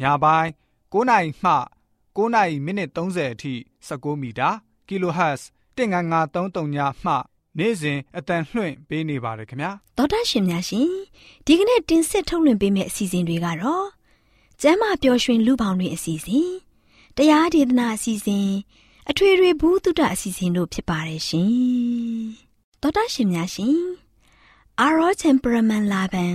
ညပိုင်း9နိုင်မှ9နိုင်မိနစ်30အထိ16မီတာ kHz 19533ညမှ နေ့စဉ်အတန်လွှင့်ပေးနေပါတယ်ခင်ဗျာဒေါက်တာရှင်များရှင်ဒီကနေ့တင်ဆက်ထုတ်လွှင့်ပေးမယ့်အစီအစဉ်တွေကတော့ကျမ်းမာပျော်ရွှင်လူပေါင်းတွင်အစီအစဉ်တရားဒေသနာအစီအစဉ်အထွေထွေဘုဒ္ဓအစီအစဉ်တို့ဖြစ်ပါတယ်ရှင်ဒေါက်တာရှင်များရှင်အာရော temperament လာပန်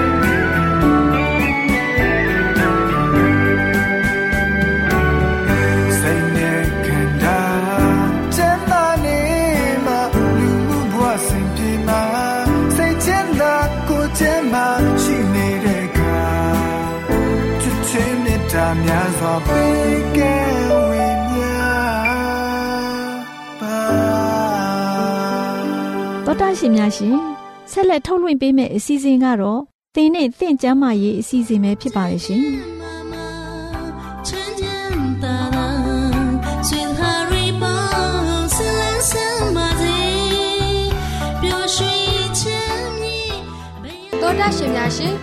တော်တာရှင်များရှင်ဆက်လက်ထုတ်လွှင့်ပေးမယ့်အစီအစဉ်ကတော့သင်နဲ့သင်ကျမ်းမာရေးအစီအစဉ်ပဲဖြစ်ပါရဲ့ရှင်တော်တာရှင်များရှင်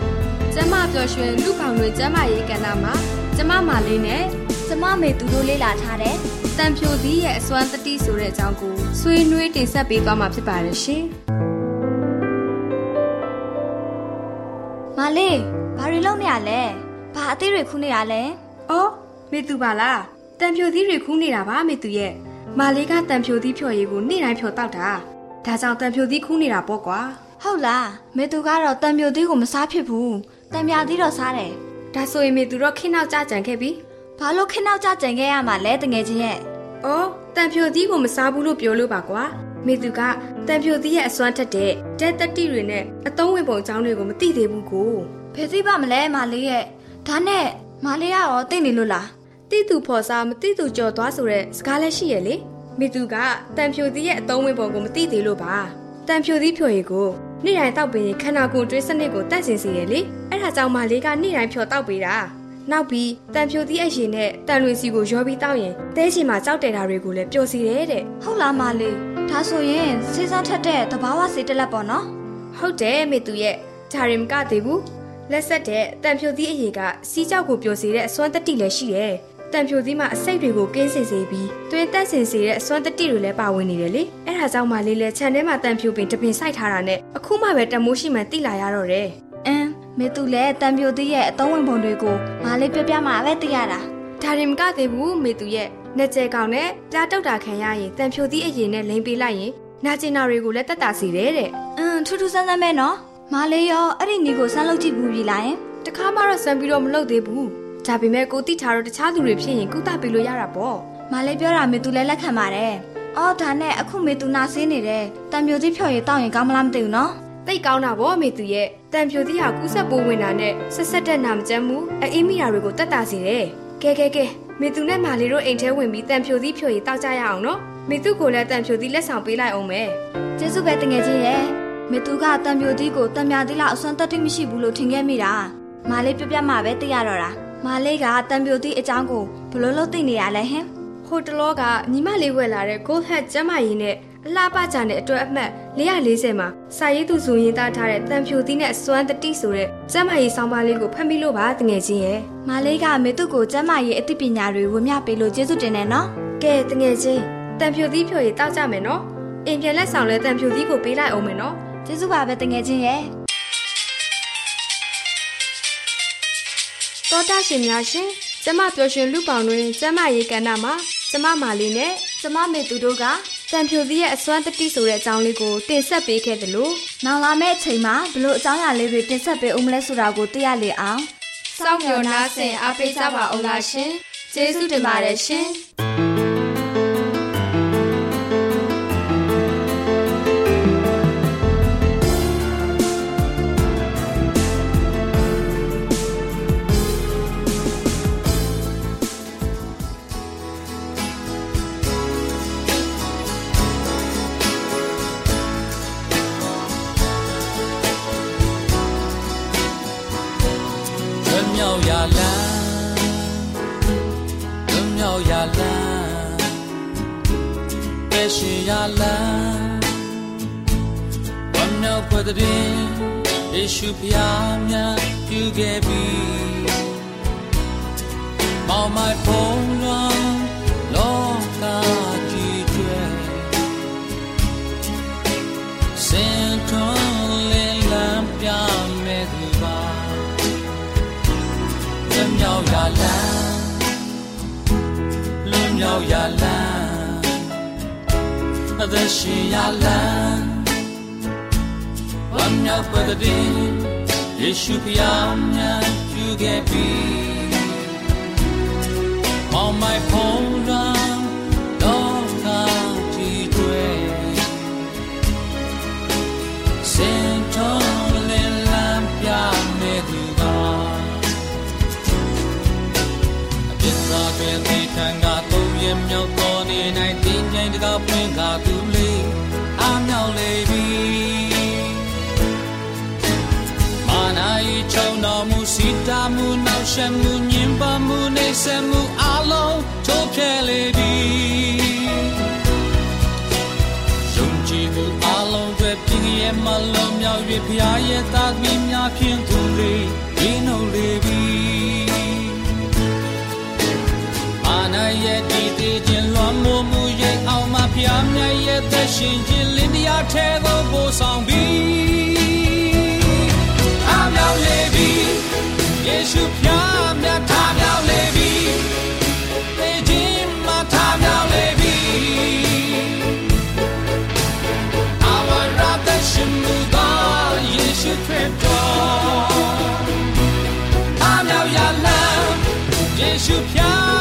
ကျမပျော်ရွှင်လူပေါင်းတွင်ကျမရေးကဏ္ဍမှာ ကျမမာလေးနဲ့ကျမမေသူတို့လေ့လာထားတဲ့တန်ဖြိုသီးရဲ့အစွမ်းတတိဆိုတဲ့အကြောင်းကိုဆွေးနွေးတင်ဆက်ပေးသွားမှာဖြစ်ပါတယ်ရှင်။မလေးဘာတွေလုပ်နေရလဲ။ဘာအသေးတွေခူးနေရလဲ။အော်မေသူပါလား။တန်ဖြိုသီးတွေခူးနေတာပါမေသူရဲ့။မလေးကတန်ဖြိုသီးဖြော်ရည်ကိုနေ့တိုင်းဖြော်တောက်တာ။ဒါကြောင့်တန်ဖြိုသီးခူးနေတာပေါ့ကွာ။ဟုတ်လား။မေသူကတော့တန်ဖြိုသီးကိုမစားဖြစ်ဘူး။တံမြာသီးတော့စားတယ် ဒါဆိုရင်မေသူတော့ခင်းနောက်ကြကြံခဲ့ပြီဘာလို့ခင်းနောက်ကြကြံခဲ့ရမှာလဲတငယ်ချင်းရဲ့အော်တန်ဖြိုသီးကိုမစားဘူးလို့ပြောလို့ပါကွာမေသူကတန်ဖြိုသီးရဲ့အစွမ်းထက်တဲ့တက်တတိတွေနဲ့အသုံးဝင်ပုံအကြောင်းတွေကိုမသိသေးဘူးကိုဘယ်သိပါမလဲမလေးရဲ့ဒါနဲ့မလေးရောသိနေလို့လားတိသူဖော်စားမတိသူကြော်သွားဆိုတဲ့စကားလည်းရှိရဲ့လေမေသူကတန်ဖြိုသီးရဲ့အသုံးဝင်ပုံကိုမသိသေးလို့ပါတန်ဖြိုသီးဖြိုရည်ကို နေ့တိုင်းတောက်ပင်ခန္ဓာကိုယ်တွေးစနစ်ကိုတန့်စင်စေရလေအဲ့ဒါကြောင့်မလေးကနေ့တိုင်းဖြော်တောက်ပေးတာနောက်ပြီးတန်ဖြိုသီးအရင်နဲ့တန်လွင်စီကိုရောပြီးတောက်ရင်တဲချင်မှာကြောက်တယ်တာတွေကိုလည်းပျော်စီတယ်တဲ့ဟုတ်လားမလေးဒါဆိုရင်စေးစားထက်တဲ့တဘာဝစေတလက်ပေါ့နော်ဟုတ်တယ်မေသူရဲ့ဂျာရင်မကသေးဘူးလက်ဆက်တဲ့တန်ဖြိုသီးအရေကစီးကြောက်ကိုပျော်စေတဲ့အစွမ်းတတိလည်းရှိတယ် တံဖြိုသီးမှာအစိတ်တွေကိုကင်းစင်စေပြီးတွင်တက်စင်စေတဲ့အစွမ်းတတိတွေလည်းပါဝင်နေတယ်လေအဲ့ဒါကြောင့်မှလေးလဲခြံထဲမှာတံဖြိုပင်တပင်စိုက်ထားတာနဲ့အခုမှပဲတမိုးရှိမှန်သိလာရတော့တယ်အင်းမေသူလည်းတံဖြိုသီးရဲ့အသုံးဝင်ပုံတွေကိုမလေးပြပြမှပဲသိရတာဒါရင်မကသေးဘူးမေသူရဲ့နဲ့ကျဲကောင်နဲ့ပြားတုတ်တာခံရရင်တံဖြိုသီးအရင်နဲ့လိန်ပေးလိုက်ရင်နာကျင်နာတွေကိုလည်းတက်တာစီတယ်တဲ့အင်းထူးထူးဆန်းဆန်းပဲနော်မလေးရောအဲ့ဒီညီကိုဆန်းလုပ်ကြည့်ဘူးပြီလားယင်တခါမှတော့ဆန်းပြီးတော့မလုပ်သေးဘူး ဒါပေမဲ့ကိုတိထားတော့တခြားသူတွေဖြစ်ရင်ကုသပေးလို့ရတာပေါ့မလေးပြောတာမေသူလည်းလက်ခံပါတယ်အော်ဒါနဲ့အခုမေသူနာဆေးနေတယ်တံပြိုသီးဖြော်ရည်တောက်ရင်ကောင်းမလားမသိဘူးနော်သိကောင်းတာဗောမေသူရဲ့တံပြိုသီးဟာကူးဆက်ပိုးဝင်တာနဲ့ဆက်ဆက်တဲ့နာမကျန်းမှုအေးမိတာတွေကိုတက်တာစေတယ်ကဲကဲကဲမေသူနဲ့မာလီတို့အိမ်ထဲဝင်ပြီးတံပြိုသီးဖြော်ရည်တောက်ကြရအောင်နော်မေသူကိုလည်းတံပြိုသီးလက်ဆောင်ပေးလိုက်အောင်မယ်ကျေးဇူးပဲတငယ်ချင်းရဲ့မေသူကတံပြိုသီးကိုတံမြာသီးလောက်အစွမ်းတက်တိမရှိဘူးလို့ထင်ခဲ့မိတာမာလေးပြပြမှပဲသိရတော့တာ မာလေးကတံပြိုသည့်အကြောင်းကိုဘလို့လို့သိနေရလဲဟင်ဟိုတလောကညီမလေးဝယ်လာတဲ့ Gold Hat ကျမကြီးနဲ့အလှပကြတဲ့အတွက်အမှတ်440မှာစာရေးသူဇူရင်သားထားတဲ့တံဖြိုသီးနဲ့စွမ်းတတိဆိုတဲ့ကျမကြီးဆောင်းပါးလေးကိုဖတ်မိလို့ပါတငယ်ချင်းရဲ့မာလေးကမေတုကိုကျမကြီးအသိပညာတွေဝမျှပေးလို့ကျေးဇူးတင်တယ်နော်ကဲတငယ်ချင်းတံဖြိုသီးဖြိုရည်တောက်ကြမယ်နော်အိမ်ပြန်လက်ဆောင်လဲတံဖြိုသီးကိုပေးလိုက်အောင်မယ်နော်ကျေးဇူးပါပဲတငယ်ချင်းရဲ့ တောတာရှင်များရှင်ကျမပျော်ရွှင်လူပေါင်းတွင်ကျမရေးကဏ္ဍမှာကျမမာလေးနဲ့ကျမမေသူတို့ကတန်ဖြိုသီးရဲ့အစွမ်းတတိဆိုတဲ့အကြောင်းလေးကိုတင်ဆက်ပေးခဲ့တယ်လို့နောက်လာမယ့်အချိန်မှာဘလို့အကြောင်းအရာလေးတွေတင်ဆက်ပေးဦးမလဲဆိုတာကိုသိရလေအောင်စစောင့်မျှော်နားဆင်အားပေးကြပါအောင်လားရှင်ကျေးဇူးတင်ပါတယ်ရှင်ရှင် မြောက်ရလန်းအသက်ရှင်ရလန်းဝမ်းမြောက်ပဒတိယေရှုဖျားမြတ်ပြုခဲ့ပြီ On my phone နာဤချုံတော်မူစီတာမူနောက်ရှက်မှုညင်ပါမှုနေဆက်မှုအလုံးချိုးဖျက်လေပြီယုံကြည်မှုအလုံးတွေပြင်းရဲ့မလုံးမြောက်၍ဖျားရဲ့သားသမီးများဖြင့်သူလေးဒီနှုတ်လေပြီမာနာရဲ့တည်တည်ခြင်းလွန်မိုးမှုရဲ့အောင်မဖျားမြတ်ရဲ့သက်ရှင်ခြင်းလင်းတရားထဲသို့ပို့ဆောင်ပြီး ရှုဖျားမြတ်ထားမြောက်လေပြီသေခြင်းမထားမြောက်လေပြီ Our rather shimuda Yeshu Kristo I'm now ya lamb Yeshu pya mya pya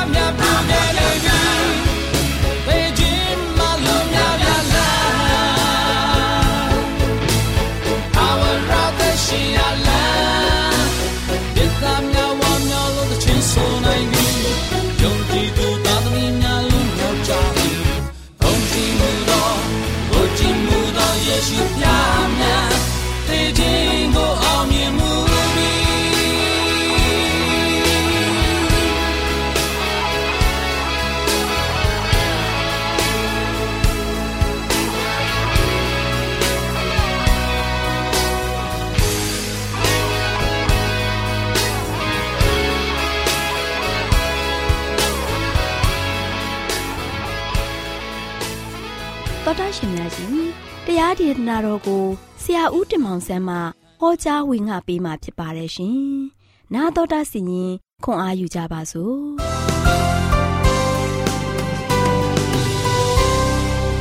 ကိုဆရာဦးတင်မောင်ဆန်းမှဟောကြားဝင်ငါပေးมาဖြစ်ပါတယ်ရှင်။နာတော်တာစီရင်ခွန်အားယူကြပါစို့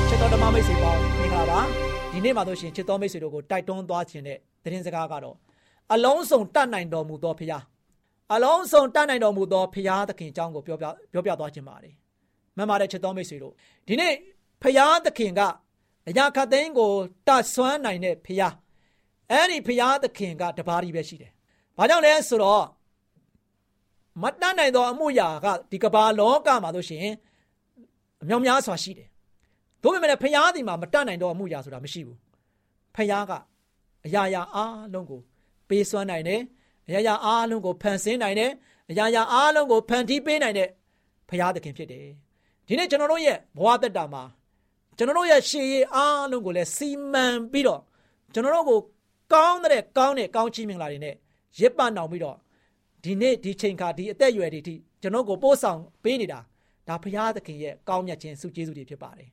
ချစ်တော်ဓမ္မမိတ်ဆွေပေါင်းမင်္ဂလာပါဒီနေ့မှာတို့ရှင်ချစ်တော်မိတ်ဆွေတို့ကိုတိုက်တွန်းသွားခြင်းတဲ့သတင်းစကားကတော့အလုံးစုံတတ်နိုင်တော်မူသောဖခင်အလုံးစုံတတ်နိုင်တော်မူသောဖခင်သခင်အကြောင်းကိုပြောပြပြောပြသွားခြင်းပါတယ်မှန်ပါတယ်ချစ်တော်မိတ်ဆွေတို့ဒီနေ့ဖခင်သခင်က အရာခတ်သိန်းကိုတတ်ဆွမ်းနိုင်တဲ့ဖခင်အဲ့ဒီဖခင်သခင်ကတပါးကြီးပဲရှိတယ်ဘာကြောင့်လဲဆိုတော့မတတ်နိုင်သောအမှုရာကဒီကမ္ဘာလောကမှာတို့ရှင်အမြောက်များစွာရှိတယ်တို့ပေမဲ့ဖခင်ဒီမှာမတတ်နိုင်တော့အမှုရာဆိုတာမရှိဘူးဖခင်ကအရာရာအားလုံးကိုပေးစွမ်းနိုင်တယ်အရာရာအားလုံးကိုဖန်ဆင်းနိုင်တယ်အရာရာအားလုံးကိုဖန်တီးပေးနိုင်တဲ့ဖခင်သခင်ဖြစ်တယ်ဒီနေ့ကျွန်တော်တို့ရဲ့ဘဝတက်တာမှာ ကျွန်တော်တို့ရဲ့ရှေးရေးအားလုံးကိုလည်းစီမံပြီးတော့ကျွန်တော်တို့ကိုကောင်းတဲ့ကောင်းတဲ့ကောင်းချီးမင်္ဂလာတွေနဲ့ရစ်ပတ်အောင်ပြီးတော့ဒီနေ့ဒီချိန်ခါဒီအသက်အရွယ်တွေထိကျွန်တော်ကိုပို့ဆောင်ပေးနေတာဒါဖခင်သခင်ရဲ့ကောင်းမြတ်ခြင်းစုကျေးဇူးတွေဖြစ်ပါတယ်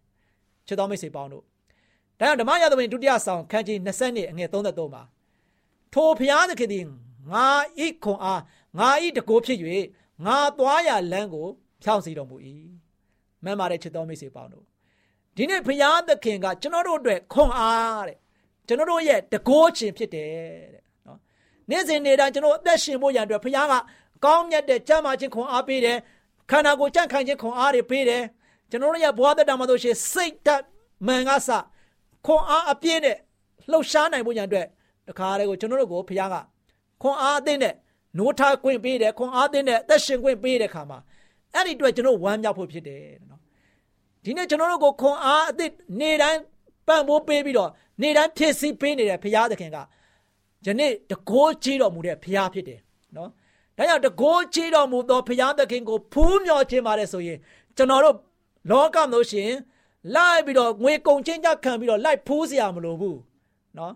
ချစ်တော်မိတ်ဆွေပေါင်းတို့ဒါကြောင့်ဓမ္မရာသဝင်ဒုတိယဆောင်ခန်းကြီး20နှစ်အငယ်33မှာထိုဖခင်သခင်သည်ငါဤခွန်အားငါဤတကိုးဖြစ်၍ငါသွားရလမ်းကိုဖြောင့်စီတော်မူ၏မှန်ပါတယ်ချစ်တော်မိတ်ဆွေပေါင်းတို့ ဒီနေ့ဖခင်သခင်ကကျွန်တော်တို့အတွက်ခွန်အားတဲ့ကျွန်တော်တို့ရဲ့တကိုးခြင်းဖြစ်တယ်တဲ့နော်နေ့စဉ်နေ့တိုင်းကျွန်တော်အသက်ရှင်ဖို့ရန်အတွက်ဖခင်ကကောင်းမြတ်တဲ့ကြမ်းမာခြင်းခွန်အားပေးတယ်ခန္ဓာကိုယ်ကြံ့ခိုင်ခြင်းခွန်အားတွေပေးတယ်ကျွန်တော်တို့ရဲ့ဘဝသက်တာမှာဆိုရှင်စိတ်ဓာတ်မှန်ကစခွန်အားအပြည့်နဲ့လှုပ်ရှားနိုင်ဖို့ရန်အတွက်တခါတည်းကိုကျွန်တော်တို့ကိုဖခင်ကခွန်အားအသင့်နဲ့နိုးထားခွင့်ပေးတယ်ခွန်အားသင့်နဲ့အသက်ရှင်ခွင့်ပေးတဲ့ခါမှာအဲ့ဒီအတွက်ကျွန်တော်ဝမ်းမြောက်ဖို့ဖြစ်တယ်နော် ဒီနေ့ကျွန်တော်တို့ကိုခွန်အားအသစ်နေ့တိုင်းပံ့ပိုးပေးပြီးတော့နေ့တိုင်းဖြည့်ဆည်းပေးနေတဲ့ဘုရားသခင်ကယနေ့တကိုးချေးတော်မူတဲ့ဘုရားဖြစ်တယ်နော်ဒါကြောင့်တကိုးချေးတော်မူသောဘုရားသခင်ကိုဖူးမြော်ခြင်းပါတယ်ဆိုရင်ကျွန်တော်တို့လောကမျိုးရှင်လိုက်ပြီးတော့ငွေကုန်ချင်းကြခံပြီးတော့လိုက်ဖူးစရာမလိုဘူးနော်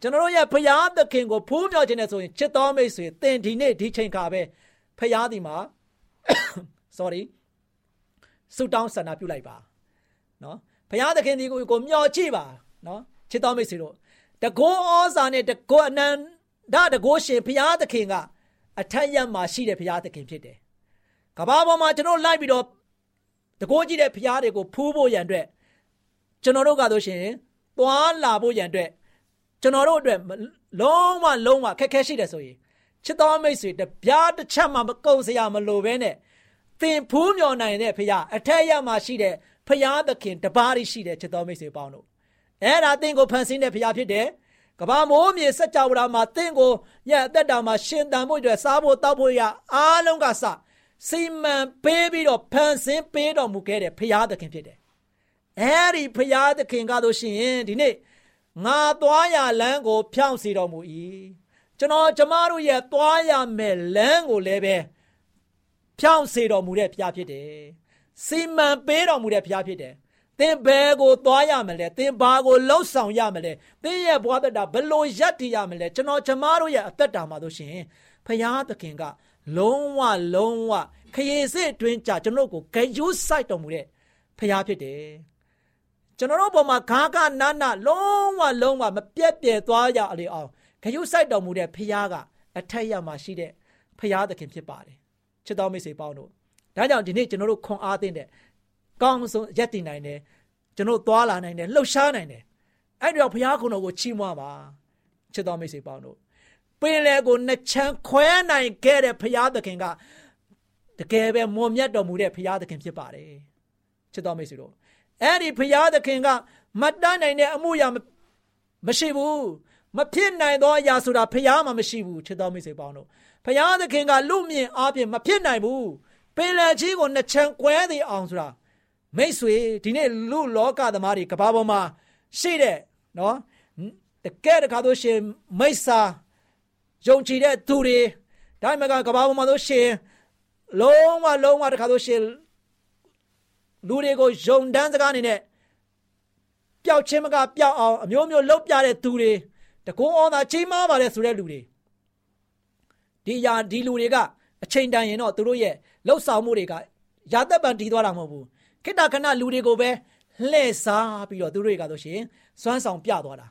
ကျွန်တော်တို့ရဲ့ဘုရားသခင်ကိုဖူးမြော်ခြင်းနဲ့ဆိုရင်ချစ်တော်မိတ်ဆွေတင်ဒီနေ့ဒီချိန်ခါပဲဘုရားဒီမှာ sorry ဆုတောင်းဆန္ဒပြုလိုက်ပါနော်ဘုရားသခင်ဒီကိုကိုမျှော်ကြည့်ပါနော်ချစ်တော်မိတ်ဆွေတို့တကောဩဇာနဲ့တကောအနန္တတကောရှင်ဘုရားသခင်ကအထက်ရမှာရှိတဲ့ဘုရားသခင်ဖြစ်တယ်ကဘာပေါ်မှာကျွန်တော်လိုက်ပြီးတော့တကောကြည့်တဲ့ဘုရားတွေကိုဖူးဖို့ရန်အတွက်ကျွန်တော်တို့ကဆိုရှင်သွားလာဖို့ရန်အတွက်ကျွန်တော်တို့အတွက်လုံးဝလုံးဝခက်ခဲရှိတယ်ဆိုရင်ချစ်တော်မိတ်ဆွေတပြားတစ်ချက်မှမကုတ်စရာမလိုဘဲနဲ့ သင်ဖူးမြော်နိုင်တဲ့ဖခင်အထက်ရမှာရှိတဲ့ဖခင်သခင်တပါးရှိတဲ့ချစ်တော်မိတ်ဆွေပေါင်းတို့အဲ့ဒါသင်ကိုဖန်ဆင်းတဲ့ဖခင်ဖြစ်တယ်ကဘာမိုးမြေစัจ java မှာသင်ကိုရဲ့အသက်တာမှာရှင်တန်ဖို့အတွက်စားဖို့တောက်ဖို့ရအားလုံးကစစီမံပေးပြီးတော့ဖန်ဆင်းပေးတော်မူခဲ့တဲ့ဖခင်သခင်ဖြစ်တယ်အဲ့ဒီဖခင်သခင်ကားလို့ရှိရင်ဒီနေ့ငါသွားရလမ်းကို ဖြောင့်စေတော်မူ၏ကျွန်တော်ကျမတို့ရဲ့သွားရမယ်လမ်းကိုလည်းပဲ ဖြောင့်စေတော်မူတဲ့ဘုရားဖြစ်တယ်။စီမံပေးတော်မူတဲ့ဘုရားဖြစ်တယ်။သင်ဘယ်ကိုသွားရမလဲ။သင်ဘာကိုလှုပ်ဆောင်ရမလဲ။သင်ရဲ့ဘဝသက်တာဘယ်လိုရပ်တည်ရမလဲ။ကျွန်တော်ကျမတို့ရဲ့အသက်တာမှာဆိုရှင်ဘုရားသခင်က လုံးဝလုံးဝခရီးစစ်အတွင်းကြကျွန်တော်ကိုဂယုစိုက်တော်မူတဲ့ဘုရားဖြစ်တယ်။ကျွန်တော်တို့ပေါ်မှာခါကနာနာလုံးဝလုံးဝမပြက်ပြဲသွားရအောင်ဂယုစိုက်တော်မူတဲ့ဘုရားကအထက်ရမှာရှိတဲ့ဘုရားသခင်ဖြစ်ပါတယ် ချစ်တော်မိတ်ဆွေပေါင်းတို့ဒါကြောင့်ဒီနေ့ကျွန်တော်တို့ခွန်အားသင့်တဲ့ကောင်းဆုံးရက်တည်နိုင်တယ်ကျွန်တော်သွားလာနိုင်တယ်လှုပ်ရှားနိုင်တယ်အဲ့ဒီတော့ဘုရားခုတော်ကိုချီးမွမ်းပါချစ်တော်မိတ်ဆွေပေါင်းတို့ပင်လေကိုနှစ်ချမ်းခွဲနိုင်ခဲ့တဲ့ဘုရားသခင်ကတကယ်ပဲမွန်မြတ်တော်မူတဲ့ဘုရားသခင်ဖြစ်ပါတယ်ချစ်တော်မိတ်ဆွေတို့အဲ့ဒီဘုရားသခင်ကမတတ်နိုင်တဲ့အမှုရာမရှိဘူးမဖြစ်နိုင်သောအရာဆိုတာဘုရားမှမရှိဘူးချစ်တော်မိတ်ဆွေပေါင်းတို့ ဘုရားသခင်ကလူမြင်အားဖြင့်မဖြစ်နိုင်ဘူးပင်လယ်ကြီးကိုနှစ်ချမ်းကွဲသေးအောင်ဆိုတာမိတ်ဆွေဒီနေ့လူလောကသမားတွေကဘာပေါ်မှာရှိတဲ့နော်တကယ်တခါတော့ရှင်မိတ်စာယုံကြည်တဲ့သူတွေဒါမှမကကဘာပေါ်မှာတော့ရှင်လုံးဝလုံးဝတခါတော့ရှင်လူတွေကိုယုံတန်းစကားအနေနဲ့ပျောက်ချင်းမကပျောက်အောင်အမျိုးမျိုးလှုပ်ပြတဲ့သူတွေတကုန်းအောင်သာချိန်မားပါတယ်ဆိုတဲ့လူတွေ ဒီယာဒီလူတွေကအချိန်တန်ရင်တော့သူတို့ရဲ့လှုပ်ဆောင်မှုတွေကရာသက်ပံတည်သွားတာမဟုတ်ဘူးခိတ္တခဏလူတွေကိုပဲလှည့်စားပြီးတော့သူတွေကဆိုရှင်စွမ်းဆောင်ပြသွားတာ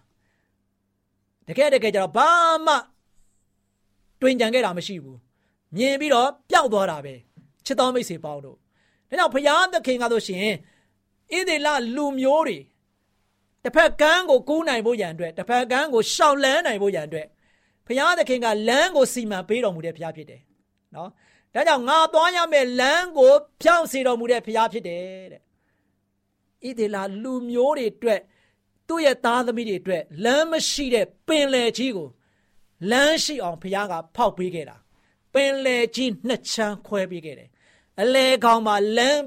တကယ်တကယ်ကျတော့ဘာမှတွင်ကြံခဲ့တာမရှိဘူးမြင်ပြီးတော့ပျောက်သွားတာပဲချစ်တော်မိတ်ဆွေပေါင်းတို့ဒါကြောင့်ဘုရားသခင်ကဆိုရှင်ဣသေလလူမျိုးတွေတစ်ဖက်ကန်းကိုကူးနိုင်ဖို့ရန်အတွက်တစ်ဖက်ကန်းကိုရှောင်လန်းနိုင်ဖို့ရန်အတွက် ဘုရားသခင်ကလမ်းကိုစီမံပေးတော်မူတဲ့ဘုရားဖြစ်တယ်နော်ဒါကြောင့်ငါသွားရမယ့်လမ်းကိုဖြောင့်စေတော်မူတဲ့ဘုရားဖြစ်တယ်တဲ့ဣသေလလူမျိုးတွေအတွက်သူ့ရဲ့သားသမီးတွေအတွက်လမ်းမရှိတဲ့ပင်လယ်ကြီးကိုလမ်းရှိအောင်ဘုရားကဖောက်ပေးခဲ့တာပင်လယ်ကြီးနှစ်ချမ်းခွဲပေးခဲ့တယ်အလဲကောင်မှာလမ်း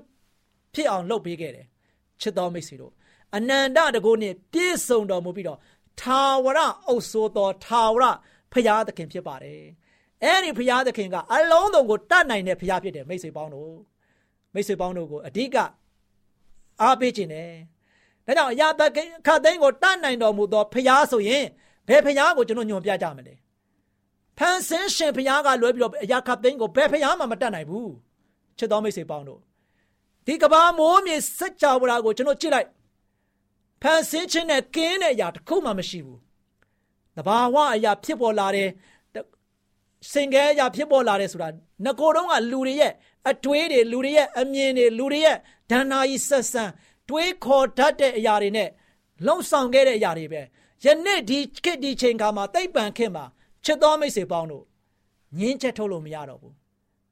ဖြစ်အောင်လုပ်ပေးခဲ့တယ်ချစ်တော်မိတ်ဆွေတို့အနန္တတကုနှင့်ပြည့်စုံတော်မူပြီးတော့ထာဝရအုပ်ဆိုးသောထာဝရ ဖရာသခင်ဖြစ်ပါတယ်အဲ့ဒီဖရာသခင်ကအလုံးစုံကိုတတ်နိုင်တဲ့ဖရာဖြစ်တယ်မိတ်ဆွေပေါင်းတို့မိတ်ဆွေပေါင်းတို့ကိုအဓိကအားပေးခြင်းတယ်ဒါကြောင့်အရာတခတ်သိန်းကိုတတ်နိုင်တော်မူသောဖရာဆိုရင်ဘယ်ဖရာကိုကျွန်တော်ညွန်ပြကြမလဲဖန်ဆင်းရှင်ဖရာကလွဲပြီးတော့အရာခတ်သိန်းကိုဘယ်ဖရာမှမတတ်နိုင်ဘူးချစ်တော်မိတ်ဆွေပေါင်းတို့ဒီကဘာမိုးမြေစัจ java ကိုကျွန်တော်ကြည့်လိုက်ဖန်ဆင်းခြင်းနဲ့ကင်းတဲ့အရာတစ်ခုမှမရှိဘူး တဘာဝအရာဖြစ်ပေါ်လာတယ်စင်ကဲအရာဖြစ်ပေါ်လာတယ်ဆိုတာငကိုတုံးကလူတွေရဲ့အတွေးတွေလူတွေရဲ့အမြင်တွေလူတွေရဲ့ဒဏ္ဍာရီဆက်ဆံတွေးခေါ်တတ်တဲ့အရာတွေနဲ့လုံဆောင်ခဲ့တဲ့အရာတွေပဲယနေ့ဒီခေတ်ဒီချိန်ခါမှာတိတ်ပံခေတ်မှာချစ်တော်မိတ်ဆွေပေါင်းတို့ငင်းချက်ထုတ်လို့မရတော့ဘူး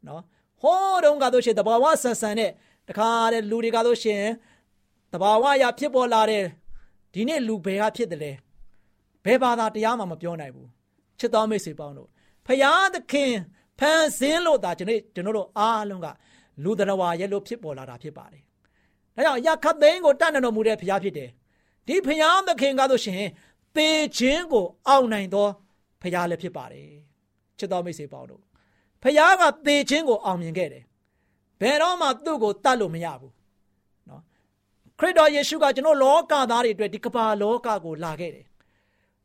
နော်ဟောတုန်းကတော့ရှင်တဘာဝဆန်ဆန်နဲ့တခါတဲ့လူတွေကတော့ရှင်တဘာဝရဖြစ်ပေါ်လာတဲ့ဒီနေ့လူဘယ်ဟာဖြစ်တယ်လဲ ဘယ်ဘာသာတရားမှမပြောနိုင်ဘူးချစ်တော်မိတ်ဆွေပေါင်းတို့ဖရာသခင်ဖန်ဆင်းလို့ဒါကျွန်တော်ကျွန်တော်တို့အားလုံးကလူတော်ဝါရဲ့လို့ဖြစ်ပေါ်လာတာဖြစ်ပါတယ်။ဒါကြောင့်ယခတ်သိန်းကိုတတ်နိုင်တော်မူတဲ့ဖရာဖြစ်တယ်။ဒီဖရာသခင်ကားဆိုရှင်သေခြင်းကိုအောက်နိုင်သောဖရာလည်းဖြစ်ပါတယ်။ချစ်တော်မိတ်ဆွေပေါင်းတို့ဖရာကသေခြင်းကိုအောင်မြင်ခဲ့တယ်။ဘယ်တော့မှသူ့ကိုတတ်လို့မရဘူး။နော်ခရစ်တော်ယေရှုကကျွန်တော်လောကသားတွေအတွက်ဒီကမ္ဘာလောကကိုလာခဲ့တယ်။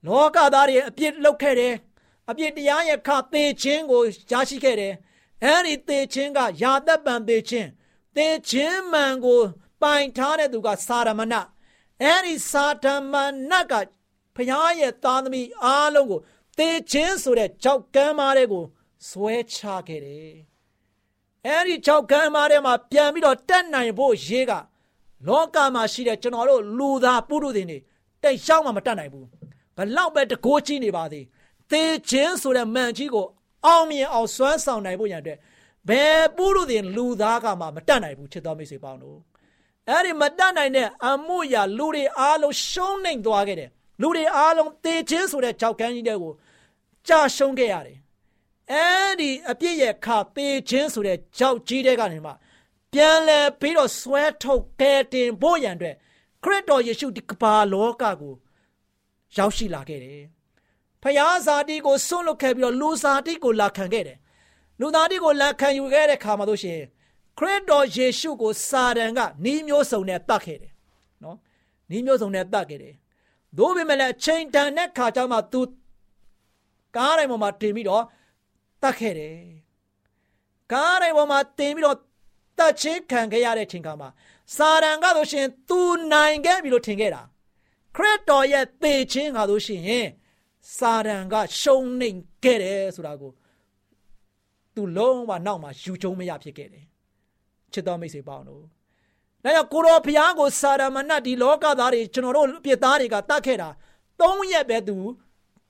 လောကသားတွေအပြစ်လုပ်ခဲ့တယ်။အပြစ်တရားရဲ့ခသေခြင်းကိုရရှိခဲ့တယ်။အဲဒီသေခြင်းကယာသက်ပံသေခြင်းသေခြင်းမှန်ကို ပိုင်ထားတဲ့သူကစာရမဏအဲဒီစာတမဏကဖျားရဲ့သားသမီးအားလုံးကိုသေခြင်းဆိုတဲ့ကြောက်ကမ်းမားတဲ့ကိုဆွဲချခဲ့တယ်။အဲဒီကြောက်ကမ်းမားတဲ့မှာပြန်ပြီးတော့တက်နိုင်ဖို့ရေးကလောကမှာရှိတဲ့ကျွန်တော်တို့လူသားပုရုသင်တွေတိတ်ရှောင်းမှမတက်နိုင်ဘူး။ ဘလောက်ပဲတကိုးကြီးနေပါသေး။သေခြင်းဆိုတဲ့မန်ကြီးကိုအောင်မြင်အောင်စွမ်းဆောင်နိုင်ဖို့ရတဲ့ဘယ်ပုရုသင်လူသားကမှမတက်နိုင်ဘူးချစ်တော်မိတ်ဆွေပေါင်းတို့။အဲဒီမတက်နိုင်တဲ့အမှုရာလူတွေအားလုံးရှုံးနေသွားခဲ့တယ်။လူတွေအားလုံးသေခြင်းဆိုတဲ့ကြောက်ကမ်းကြီးတဲ့ကိုကြာရှုံးခဲ့ရတယ်အဲဒီအပြစ်ရဲ့ခသေခြင်းဆိုတဲ့ကြောက်ကြီးတဲ့ကနေမှပြန်လဲပြီးတော့ဆွဲထုတ်ကဲတင်ဖို့ရန်အတွက်ခရစ်တော်ယေရှုဒီကမ္ဘာလောကကို ရောက်ရှိလာခဲ့တယ်။ဖယားဇာတိကိုဆွန့်လွတ်ခဲ့ပြီးတော့လူဇာတိကိုလာခံခဲ့တယ်။လူသားတိကိုလာခံယူခဲ့တဲ့ခါမှာတို့ရှင်ခရစ်တော်ယေရှုကိုစာတန်ကနှီးမျိုးစုံနဲ့တတ်ခဲ့တယ်။နော်။နှီးမျိုးစုံနဲ့တတ်ခဲ့တယ်။သို့ပေမဲ့လည်းချိန်တန်တဲ့ခါကျမှ तू ကားတိုင်းပေါ်မှာတင်ပြီးတော့တတ်ခဲ့တယ်ကားတိုင်းပေါ်မှာတင်ပြီးတော့တတ်ချင်းခံခဲ့ရတဲ့ချိန်ခါမှာစာရန်ကဆိုရှင်သူနိုင်ခဲ့ပြီလို့ထင်ခဲ့တာ ခရစ်တော်ရဲ့သေခြင်းကဆိုရှင်စာရန်ကရှုံးနိမ့်ခဲ့တယ်ဆိုတာကိုသူလုံးဝနောက်မှာယူကျုံမရဖြစ်ခဲ့တယ်ချစ်တော်မိတ်ဆွေပေါင်းတို့ဒါကြောင့်ကိုရောဘုရားကိုစာရမဏတ်ဒီလောကသားတွေကျွန်တော်တို့ပြစ်သားတွေကတတ်ခဲ့တာ၃ရက်ပဲသူ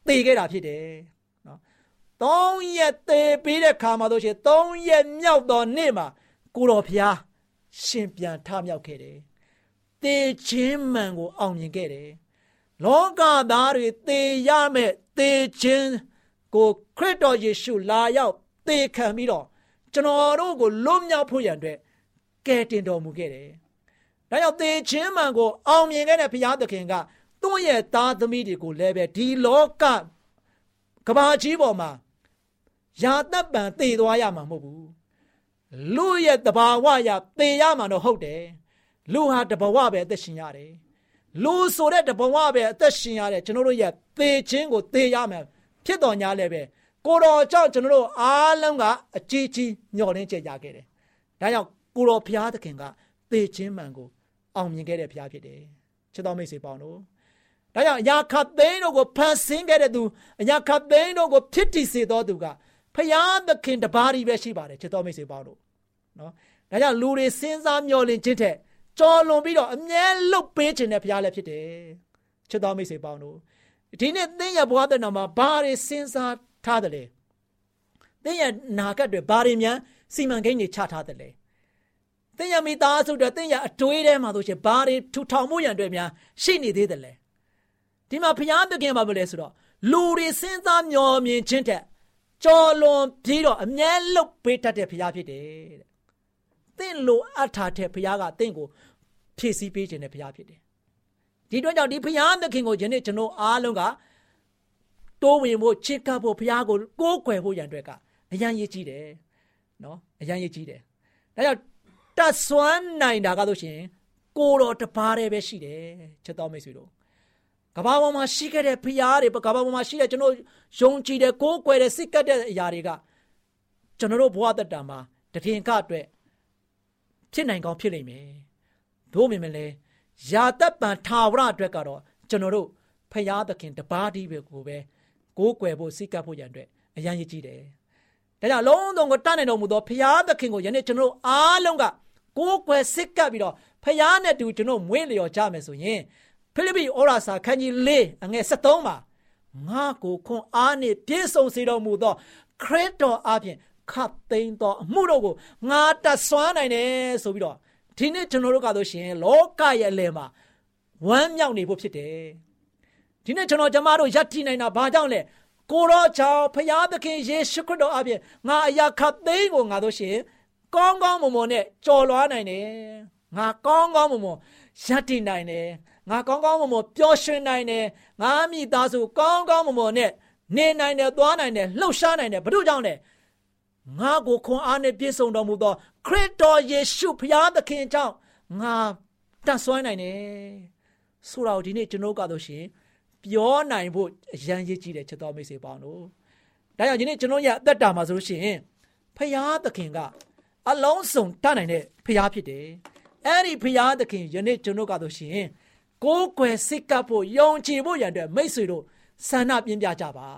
သေခဲ့တာဖြစ်တယ်နော်၃ရက်သေပြီးတဲ့ခါမှာတို့ရှိ၃ရက်မြောက်သောနေ့မှာကိုတော်ဖျားရှင်ပြန်ထမြောက်ခဲ့တယ် သေခြင်းမှန်ကိုအောင်မြင်ခဲ့တယ်လောကသားတွေသေရမဲ့သေခြင်းကိုခရစ်တော်ယေရှုလာရောက်သေခံပြီးတော့ကျွန်တော်တို့ကိုလွတ်မြောက်ဖို့ရန်အတွက်ကယ်တင်တော်မူခဲ့တယ်။ဒါကြောင့်သေခြင်းမှန်ကိုအောင်မြင်ခဲ့တဲ့ဘုရားသခင်ကသူ့ရဲ့သားသမီးတွေကိုလည်းပဲဒီလောကကဘာကြီးပေါ်မှာယာတပ်ပံသေသွားရမှာမဟုတ်ဘူးလူရဲ့တဘာဝရသေရမှာတော့ဟုတ်တယ် လူဟာတဘာဝပဲအသက်ရှင်ရတယ်လူဆိုတဲ့တဘာဝပဲအသက်ရှင်ရတယ်ကျွန်တော်တို့ရဲ့သေခြင်းကိုသေရမယ်ဖြစ်တော်ညာလည်းပဲကိုတော်ကြောင့်ကျွန်တော်တို့အားလုံးကအကြီးကြီးညှော်လင်းကြကြခဲ့တယ်ဒါကြောင့်ကိုတော်ဘုရားသခင်ကသေခြင်းမှန်ကိုအောင်မြင်ခဲ့တဲ့ဘုရားဖြစ်တယ်ချစ်တော်မိတ်ဆွေပေါင်းတို့ဒါကြောင့်အရာခတ်သိန်းတို့ကိုဖန်ဆင်းခဲ့တဲ့သူအရာခတ်သိန်းတို့ကိုဖြစ်တည်စေတော်သူကဖယားသခင်တပါးကြီးပဲရှိပါတယ်ချစ်တော်မိတ်ဆွေပေါင်းတို့နော်ဒါကြောင့်လူတွေစဉ်းစားမျှော်လင့်ခြင်းထက် ကြော်လွန်ပြီးတော့အမြဲလုတ်ပေးခြင်းနဲ့ဖယားလည်းဖြစ်တယ်ချစ်တော်မိတ်ဆွေပေါင်းတို့ဒီနေ့သင်ရဲ့ဘဝတဲ့နာမှာဘာတွေစဉ်းစားထားတယ်လဲသင်ရဲ့နာကတ်တွေဘာတွေများစီမံကိန်းတွေချထားတယ်လဲသင်ရဲ့မိသားစုတွေသင်ရဲ့အတွေးထဲမှာဆိုရှင်ဘာတွေထူထောင်မှုရန်တွေများရှိနေသေးတယ်လဲဒီမှာဘုရားသခင်ဘာပြောလဲဆိုတော့လူတွေစဉ်းစားမျှော်မြင်ခြင်းတဲ့ကြော်လွန်ပြီးတော့အမြဲလုတ်ပေးတတ်တဲ့ဘုရားဖြစ်တယ်တဲ့။သင်လိုအပ်ထားတဲ့ဘုရားကသင်ကို ဖြည့်ဆည်းပေးခြင်းတဲ့ဘုရားဖြစ်တယ်။ဒီတော့ကြောင့်ဒီဘုရားသခင်ကိုယနေ့ကျွန်တော်အားလုံးကတိုးဝင်ဖို့ချစ်ကပ်ဖို့ဘုရားကိုကိုးကွယ်ဖို့ရန်အတွက်ကအရန်ရည်ကြီးတယ်။နော်အရန်ရည်ကြီးတယ်။ဒါကြောင့်တတ်ဆွမ်းနိုင်တာကဆိုရှင်ကိုတော်တပါးတည်းပဲရှိတယ်ချစ်တော်မိတ်ဆွေတို့ကဘာပေါ်မှာရှိခဲ့တဲ့ဖျားတွေကဘာပေါ်မှာရှိတဲ့ကျွန်တော်ယုံကြည်တဲ့ကိုးကွယ်တဲ့စိတ်ကပ်တဲ့အရာတွေကကျွန်တော်တို့ဘဝတတံမှာတည်ငါအတွက်ဖြစ်နိုင်ကောင်းဖြစ်လိမ့်မယ်။ တို့မြင်မလဲယာတပ်ပံထာဝရအတွက်ကတော့ကျွန်တော်တို့ဖျားသခင်တပါးဒီပဲကိုပဲကိုးကွယ်ဖို့စိတ်ကပ်ဖို့ရန်အတွက်အရန်ရည်ကြည့်တယ်။ဒါကြောင့်လုံးစုံကိုတတ်နိုင်တော်မူသောဖျားသခင်ကိုယနေ့ကျွန်တော်တို့အားလုံးကကိုးကွယ်စိတ်ကပ်ပြီးတော့ဖျားနဲ့တူကျွန်တော်မွေးလျော်ကြမယ်ဆိုရင်ဖိလိပ္ပိဩရာစာခန်းကြီး၄အငယ်73မှာငါကိုခွန်အားနှင့်ပြည့်စုံစေတော်မူသော ခရစ်တော်အပြင်ခတ်သိမ်းသောအမှုတို့ကိုငါတတ်ဆွမ်းနိုင်တယ်ဆိုပြီးတော့ ဒီနေ့ကျွန်တော်တို့ကတော့ရှင်လောကရဲ့အလယ်မှာဝမ်းမြောက်နေဖို့ဖြစ်တယ်ဒီနေ့ကျွန်တော်ကျမတို့ယက်တိနိုင်တာဘာကြောင့်လဲကိုရောချောင်းဖျားသခင်ယေရှုခရစ်တော်အပြင်ငါအရာခတ်သိမ်းကိုငါတို့ရှင်ကောင်းကောင်းမွန်မွန်နဲ့ကြော်လွားနိုင်တယ်ငါကောင်းကောင်းမွန်မွန်ယက်တိနိုင်တယ်ငါကောင်းကောင်းမွန်မွန်ပျော်ရွှင်နိုင်တယ်ငါမိသားစုကောင်းကောင်းမွန်မွန်နဲ့နေနိုင်တယ်သွားနိုင်တယ်လှုပ်ရှားနိုင်တယ်ဘု து ကြောင့်လဲ ငါကိုခွန်အားနဲ့ပြည့်စုံတော်မူသော ခရစ်တော်ယေရှုဖျားသခင်ကြောင့်ငါတတ်ဆွမ်းနိုင်တယ်ဆိုတော့ဒီနေ့ကျွန်တော်ကတော့ရှင်ပြောနိုင်ဖို့အရန်ရည်ကြီးတယ်ချက်တော်မိတ်ဆွေပေါင်းတို့ဒါကြောင့်ဒီနေ့ကျွန်တော်ရအသက်တာမှာဆိုလို့ရှိရင်ဖျားသခင်ကအလုံးစုံတတ်နိုင်တဲ့ဖျားဖြစ်တယ်အဲ့ဒီဖျားသခင်ယနေ့ကျွန်တော်ကတော့ရှင်ကိုးကွယ်စိတ်ကပ်ဖို့ယုံကြည်ဖို့ရန်အတွက်မိတ်ဆွေတို့ဆန္ဒပြင်းပြကြပါ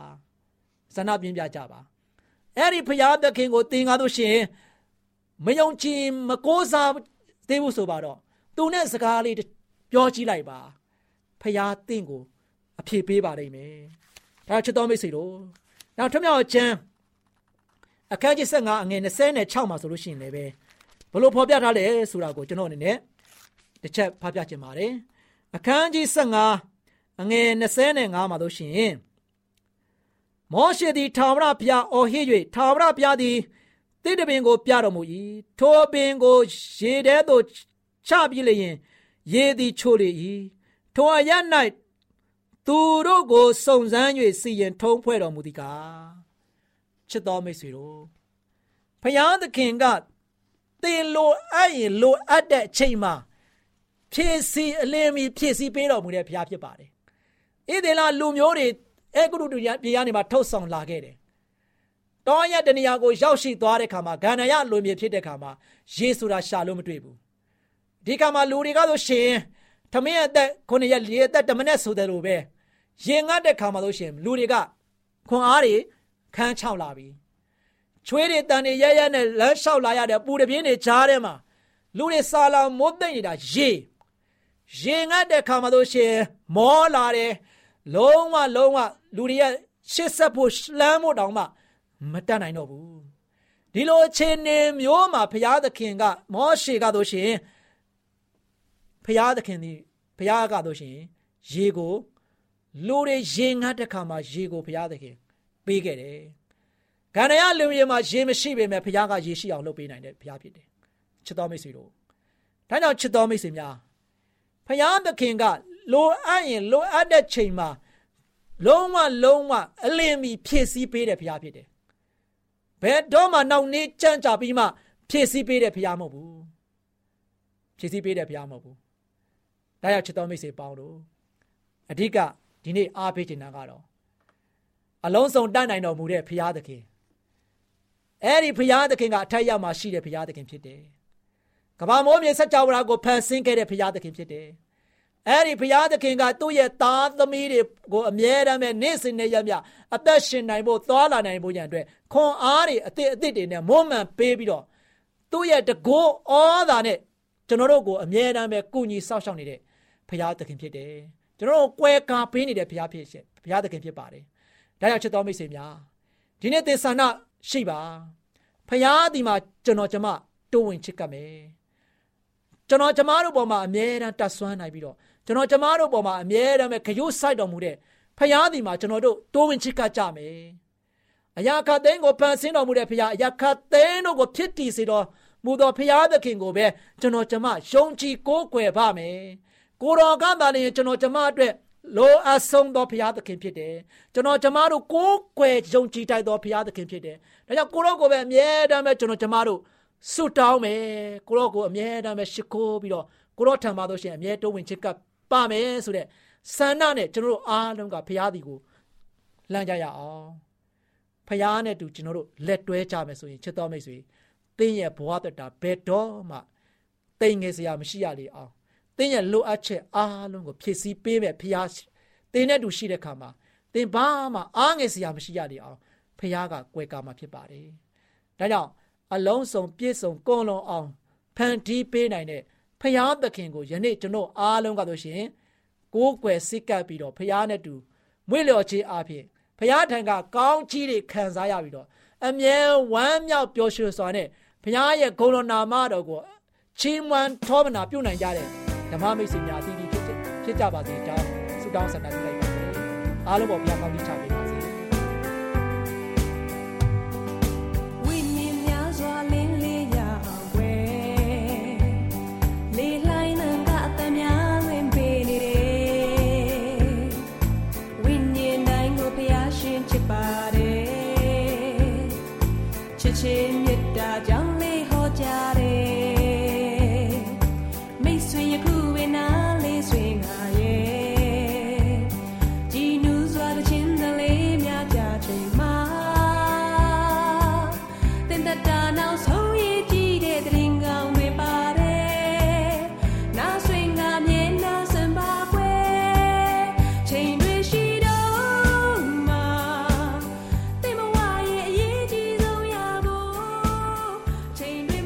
ဆန္ဒပြင်းပြကြပါ အဲ့ဒီဖျားသခင်ကိုသင်ကားလို့ရှင်မယုံကြည်မကိုးစားသေးဘူးဆိုပါတော့သူနဲ့စကားလေးပြောကြည့်လိုက်ပါဖျားသင်ကိုအဖြေပေးပါလိမ့်မယ်ဒါချစ်တော်မိတ်ဆွေတို့နောက်ထမြောက်ချမ်းအခန်းကြီး15အငယ်26မှာဆိုလို့ရှိရင်လည်းပဲဘလို့ဖော်ပြထားလဲဆိုတာကိုကျွန်တော်အနေနဲ့တစ်ချက်ဖတ်ပြချင်ပါတယ်အခန်းကြီး15အငယ်25မှာတို့ရှိရင် မောရှေသည်ထာဝရဘုရားအော်ဟစ်၍ထာဝရဘုရားသည်တိတပင်ကိုပြတော်မူ၏ထိုပင်ကိုရေထဲသို့ချပြလျင်ရေသည်ချို့လေ၏ထိုအရ၌သူတို့ကိုစုံစမ်း၍စီရင်ထုံးဖွဲ့တော်မူသည်ကားချစ်တော်မိတ်ဆွေတို့ဖယားသခင်ကတင်လိုအပ်ရင်လိုအပ်တဲ့အချိန်မှာဖြည့်ဆည်းအလင်းမီဖြည့်ဆည်းပေးတော်မူတဲ့ဘုရားဖြစ်ပါတယ်ဣသေလလူမျိုးတွေ အဲဂရုတူပြည်ကနေမှထုတ်ဆောင်လာခဲ့တယ်တောရတနေရာကိုရောက်ရှိသွားတဲ့ခါမှာဂန္ဓယလူမျိုးဖြစ်တဲ့ခါမှာယေဆိုတာရှာလို့မတွေ့ဘူးဒီခါမှာလူတွေကဆိုရှင်ထမင်းအသက်ခုနှစ်ရက်လေးအသက်တမနဲ့ဆိုတယ်လို့ပဲရင်ငတ်တဲ့ခါမှာဆိုရှင်လူတွေကခွန်အားတွေခန်းချောက်လာပြီချွေးတွေတန်တွေရဲရဲနဲ့လမ်းလျှောက်လာရတဲ့ပူတပြင်းတွေကြားထဲမှာလူတွေစာလာမိုးသိမ့်နေတာရေရင်ငတ်တဲ့ခါမှာဆိုရှင်မောလာတယ် လုံးဝလုံးဝလူတွေရဲ့ရှစ်ဆက်ဖို့လမ်းဖို့တောင်မှမတတ်နိုင်တော့ဘူးဒီလိုအခြေအနေမျိုးမှာဘုရားသခင်က မောရှေကတို့ရှင်ဘုရားသခင်ဒီဘုရားကတို့ရှင်ရေကိုလူတွေရေငတ်တဲ့ခါမှာရေကိုဘုရားသခင်ပေးခဲ့တယ်။ဂန္ဓယလူရေမှာရေမရှိပေမဲ့ဘုရားကရေရှိအောင်လုပ်ပေးနိုင်တဲ့ဘုရားဖြစ်တယ်။ချစ်တော်မိတ်ဆွေတို့ဒါကြောင့်ချစ်တော်မိတ်ဆွေများဘုရားသခင်က လိုအပ်ရင်လိုအပ်တဲ့ချိန်မှာလုံးဝလုံးဝအလင်းမီဖြည့်ဆည်းပေးတဲ့ဘုရားဖြစ်တယ်။ဘယ်တော့မှနောက်နေ့ကြံ့ကြပြီးမှဖြည့်ဆည်းပေးတဲ့ဘုရားမဟုတ်ဘူး။ဖြည့်ဆည်းပေးတဲ့ဘုရားမဟုတ်ဘူး။ဒါကြောင့်ချစ်တော်မိတ်ဆွေပေါင်းတို့အဓိကဒီနေ့အားပေးချင်တာကတော့အလုံးစုံတတ်နိုင်တော်မူတဲ့ဘုရားသခင်အဲ့ဒီဘုရားသခင်ကအထက်ရောက်မှရှိတဲ့ဘုရားသခင်ဖြစ်တယ်။ကဘာမိုးမြေဆက်ကြဝဠာကိုဖန်ဆင်းခဲ့တဲ့ဘုရားသခင်ဖြစ်တယ်။ အဲ့ဒီဘုရားသခင်ကသူ့ရဲ့သားသမီးတွေကိုအမြဲတမ်းပဲနေ့စဉ်နဲ့ရမြအသက်ရှင်နိုင်ဖို့သွားလာနိုင်ဖို့ရန်အတွက်ခွန်အားတွေအသစ်အသစ်တွေနဲ့မွမ်းမံပေးပြီးတော့သူ့ရဲ့တကောဩသာနဲ့ကျွန်တော်တို့ကိုအမြဲတမ်းပဲကုညီစောင့်ရှောက်နေတဲ့ဘုရားသခင်ဖြစ်တယ်။ကျွန်တော်တို့ကွဲကားပေးနေတဲ့ဘုရားဖြစ်ရှင်ဘုရားသခင်ဖြစ်ပါတယ်။ဒါကြောင့်ချစ်တော်မိတ်ဆွေများဒီနေ့သင်္ဆန္ဒရှိပါဖရာဒီမှာကျွန်တော်ကျမတိုးဝင်ချစ်ကပ်မယ်ကျွန်တော်ကျမတို့ပေါ်မှာအမြဲတမ်းတတ်ဆွမ်းနိုင်ပြီးတော့ ကျွန်တော်ကျမတို့ပေါ်မှာအမြဲတမ်းပဲခရုစိုက်တော်မူတဲ့ဖရာဒီမှာကျွန်တော်တို့တိုးဝင်ချစ်ကပ်ကြမယ်အရာခတ်သိန်းကိုဖန်ဆင်းတော်မူတဲ့ဖရာအရာခတ်သိန်းတို့ကိုဖြစ်တည်စေတော်မူသောဖရာသခင်ကိုပဲကျွန်တော်ကျမယုံကြည်ကိုးကွယ်ပါမယ်ကိုတော်ကသာလျှင်ကျွန်တော်ကျမအတွက်လိုအပ်ဆုံးသောဘုရားသခင်ဖြစ်တယ်ကျွန်တော်ကျမတို့ကိုးကွယ်ယုံကြည်တိုက်သောဘုရားသခင်ဖြစ်တယ်ဒါကြောင့်ကိုရောကိုပဲအမြဲတမ်းပဲကျွန်တော်ကျမတို့ဆုတောင်းမယ်ကိုရောကိုအမြဲတမ်းပဲရှိခိုးပြီးတော့ကိုရောထံမှာတော့ရှင်အမြဲတုံးဝင်ချစ်ကပ် ပါမယ်ဆိုတဲ့ဆန္ဒနဲ့ကျွန်တော်တို့အားလုံးကဘုရားဒီကိုလမ်းကြရအောင်ဖះနဲ့တူကျွန်တော်တို့လက်တွဲကြမယ်ဆိုရင်ချစ်တော်မိတ်ဆွေတင်းရဲ့ဘဝတတာဘယ်တော့မှတိမ်ငယ်စရာမရှိရလေအောင်တင်းရဲ့လိုအပ်ချက်အားလုံးကိုဖြည့်ဆည်းပေးမယ်ဖះတင်းနဲ့တူရှိတဲ့ခါမှာတင်းဘာမှအားငယ်စရာမရှိရလေအောင်ဖះကကွယ်ကာမှာဖြစ်ပါတယ်။ဒါကြောင့်အလုံးစုံပြည့်စုံကုန်လုံးအောင်ဖန်တီးပေးနိုင်တဲ့ ဖះသခင်ကိုယနေ့ကျွန်တော်အားလုံးကဆိုရှင်ကိုးကွယ်စိတ်ကပ်ပြီးတော့ဖះနဲ့တူမွေ့လျော်ခြင်းအပြင်ဘုရားထံကကောင်းချီးတွေခံစားရပြီးတော့အမြဲဝမ်းမြောက်ပျော်ရွှင်စွာနဲ့ဘုရားရဲ့ဂုဏ်တော်နာမတော်ကိုချီးမွမ်းထောပနာပြုနိုင်ကြတဲ့ဓမ္မမိတ်ဆွေများအသီးသီးဖြစ်ဖြစ်ကြပါစေကြောင်းဆုတောင်းဆန္ဒပြုလိုက်ပါတယ်အားလုံးပေါ်ဘုရားကောင်းချီးချပေး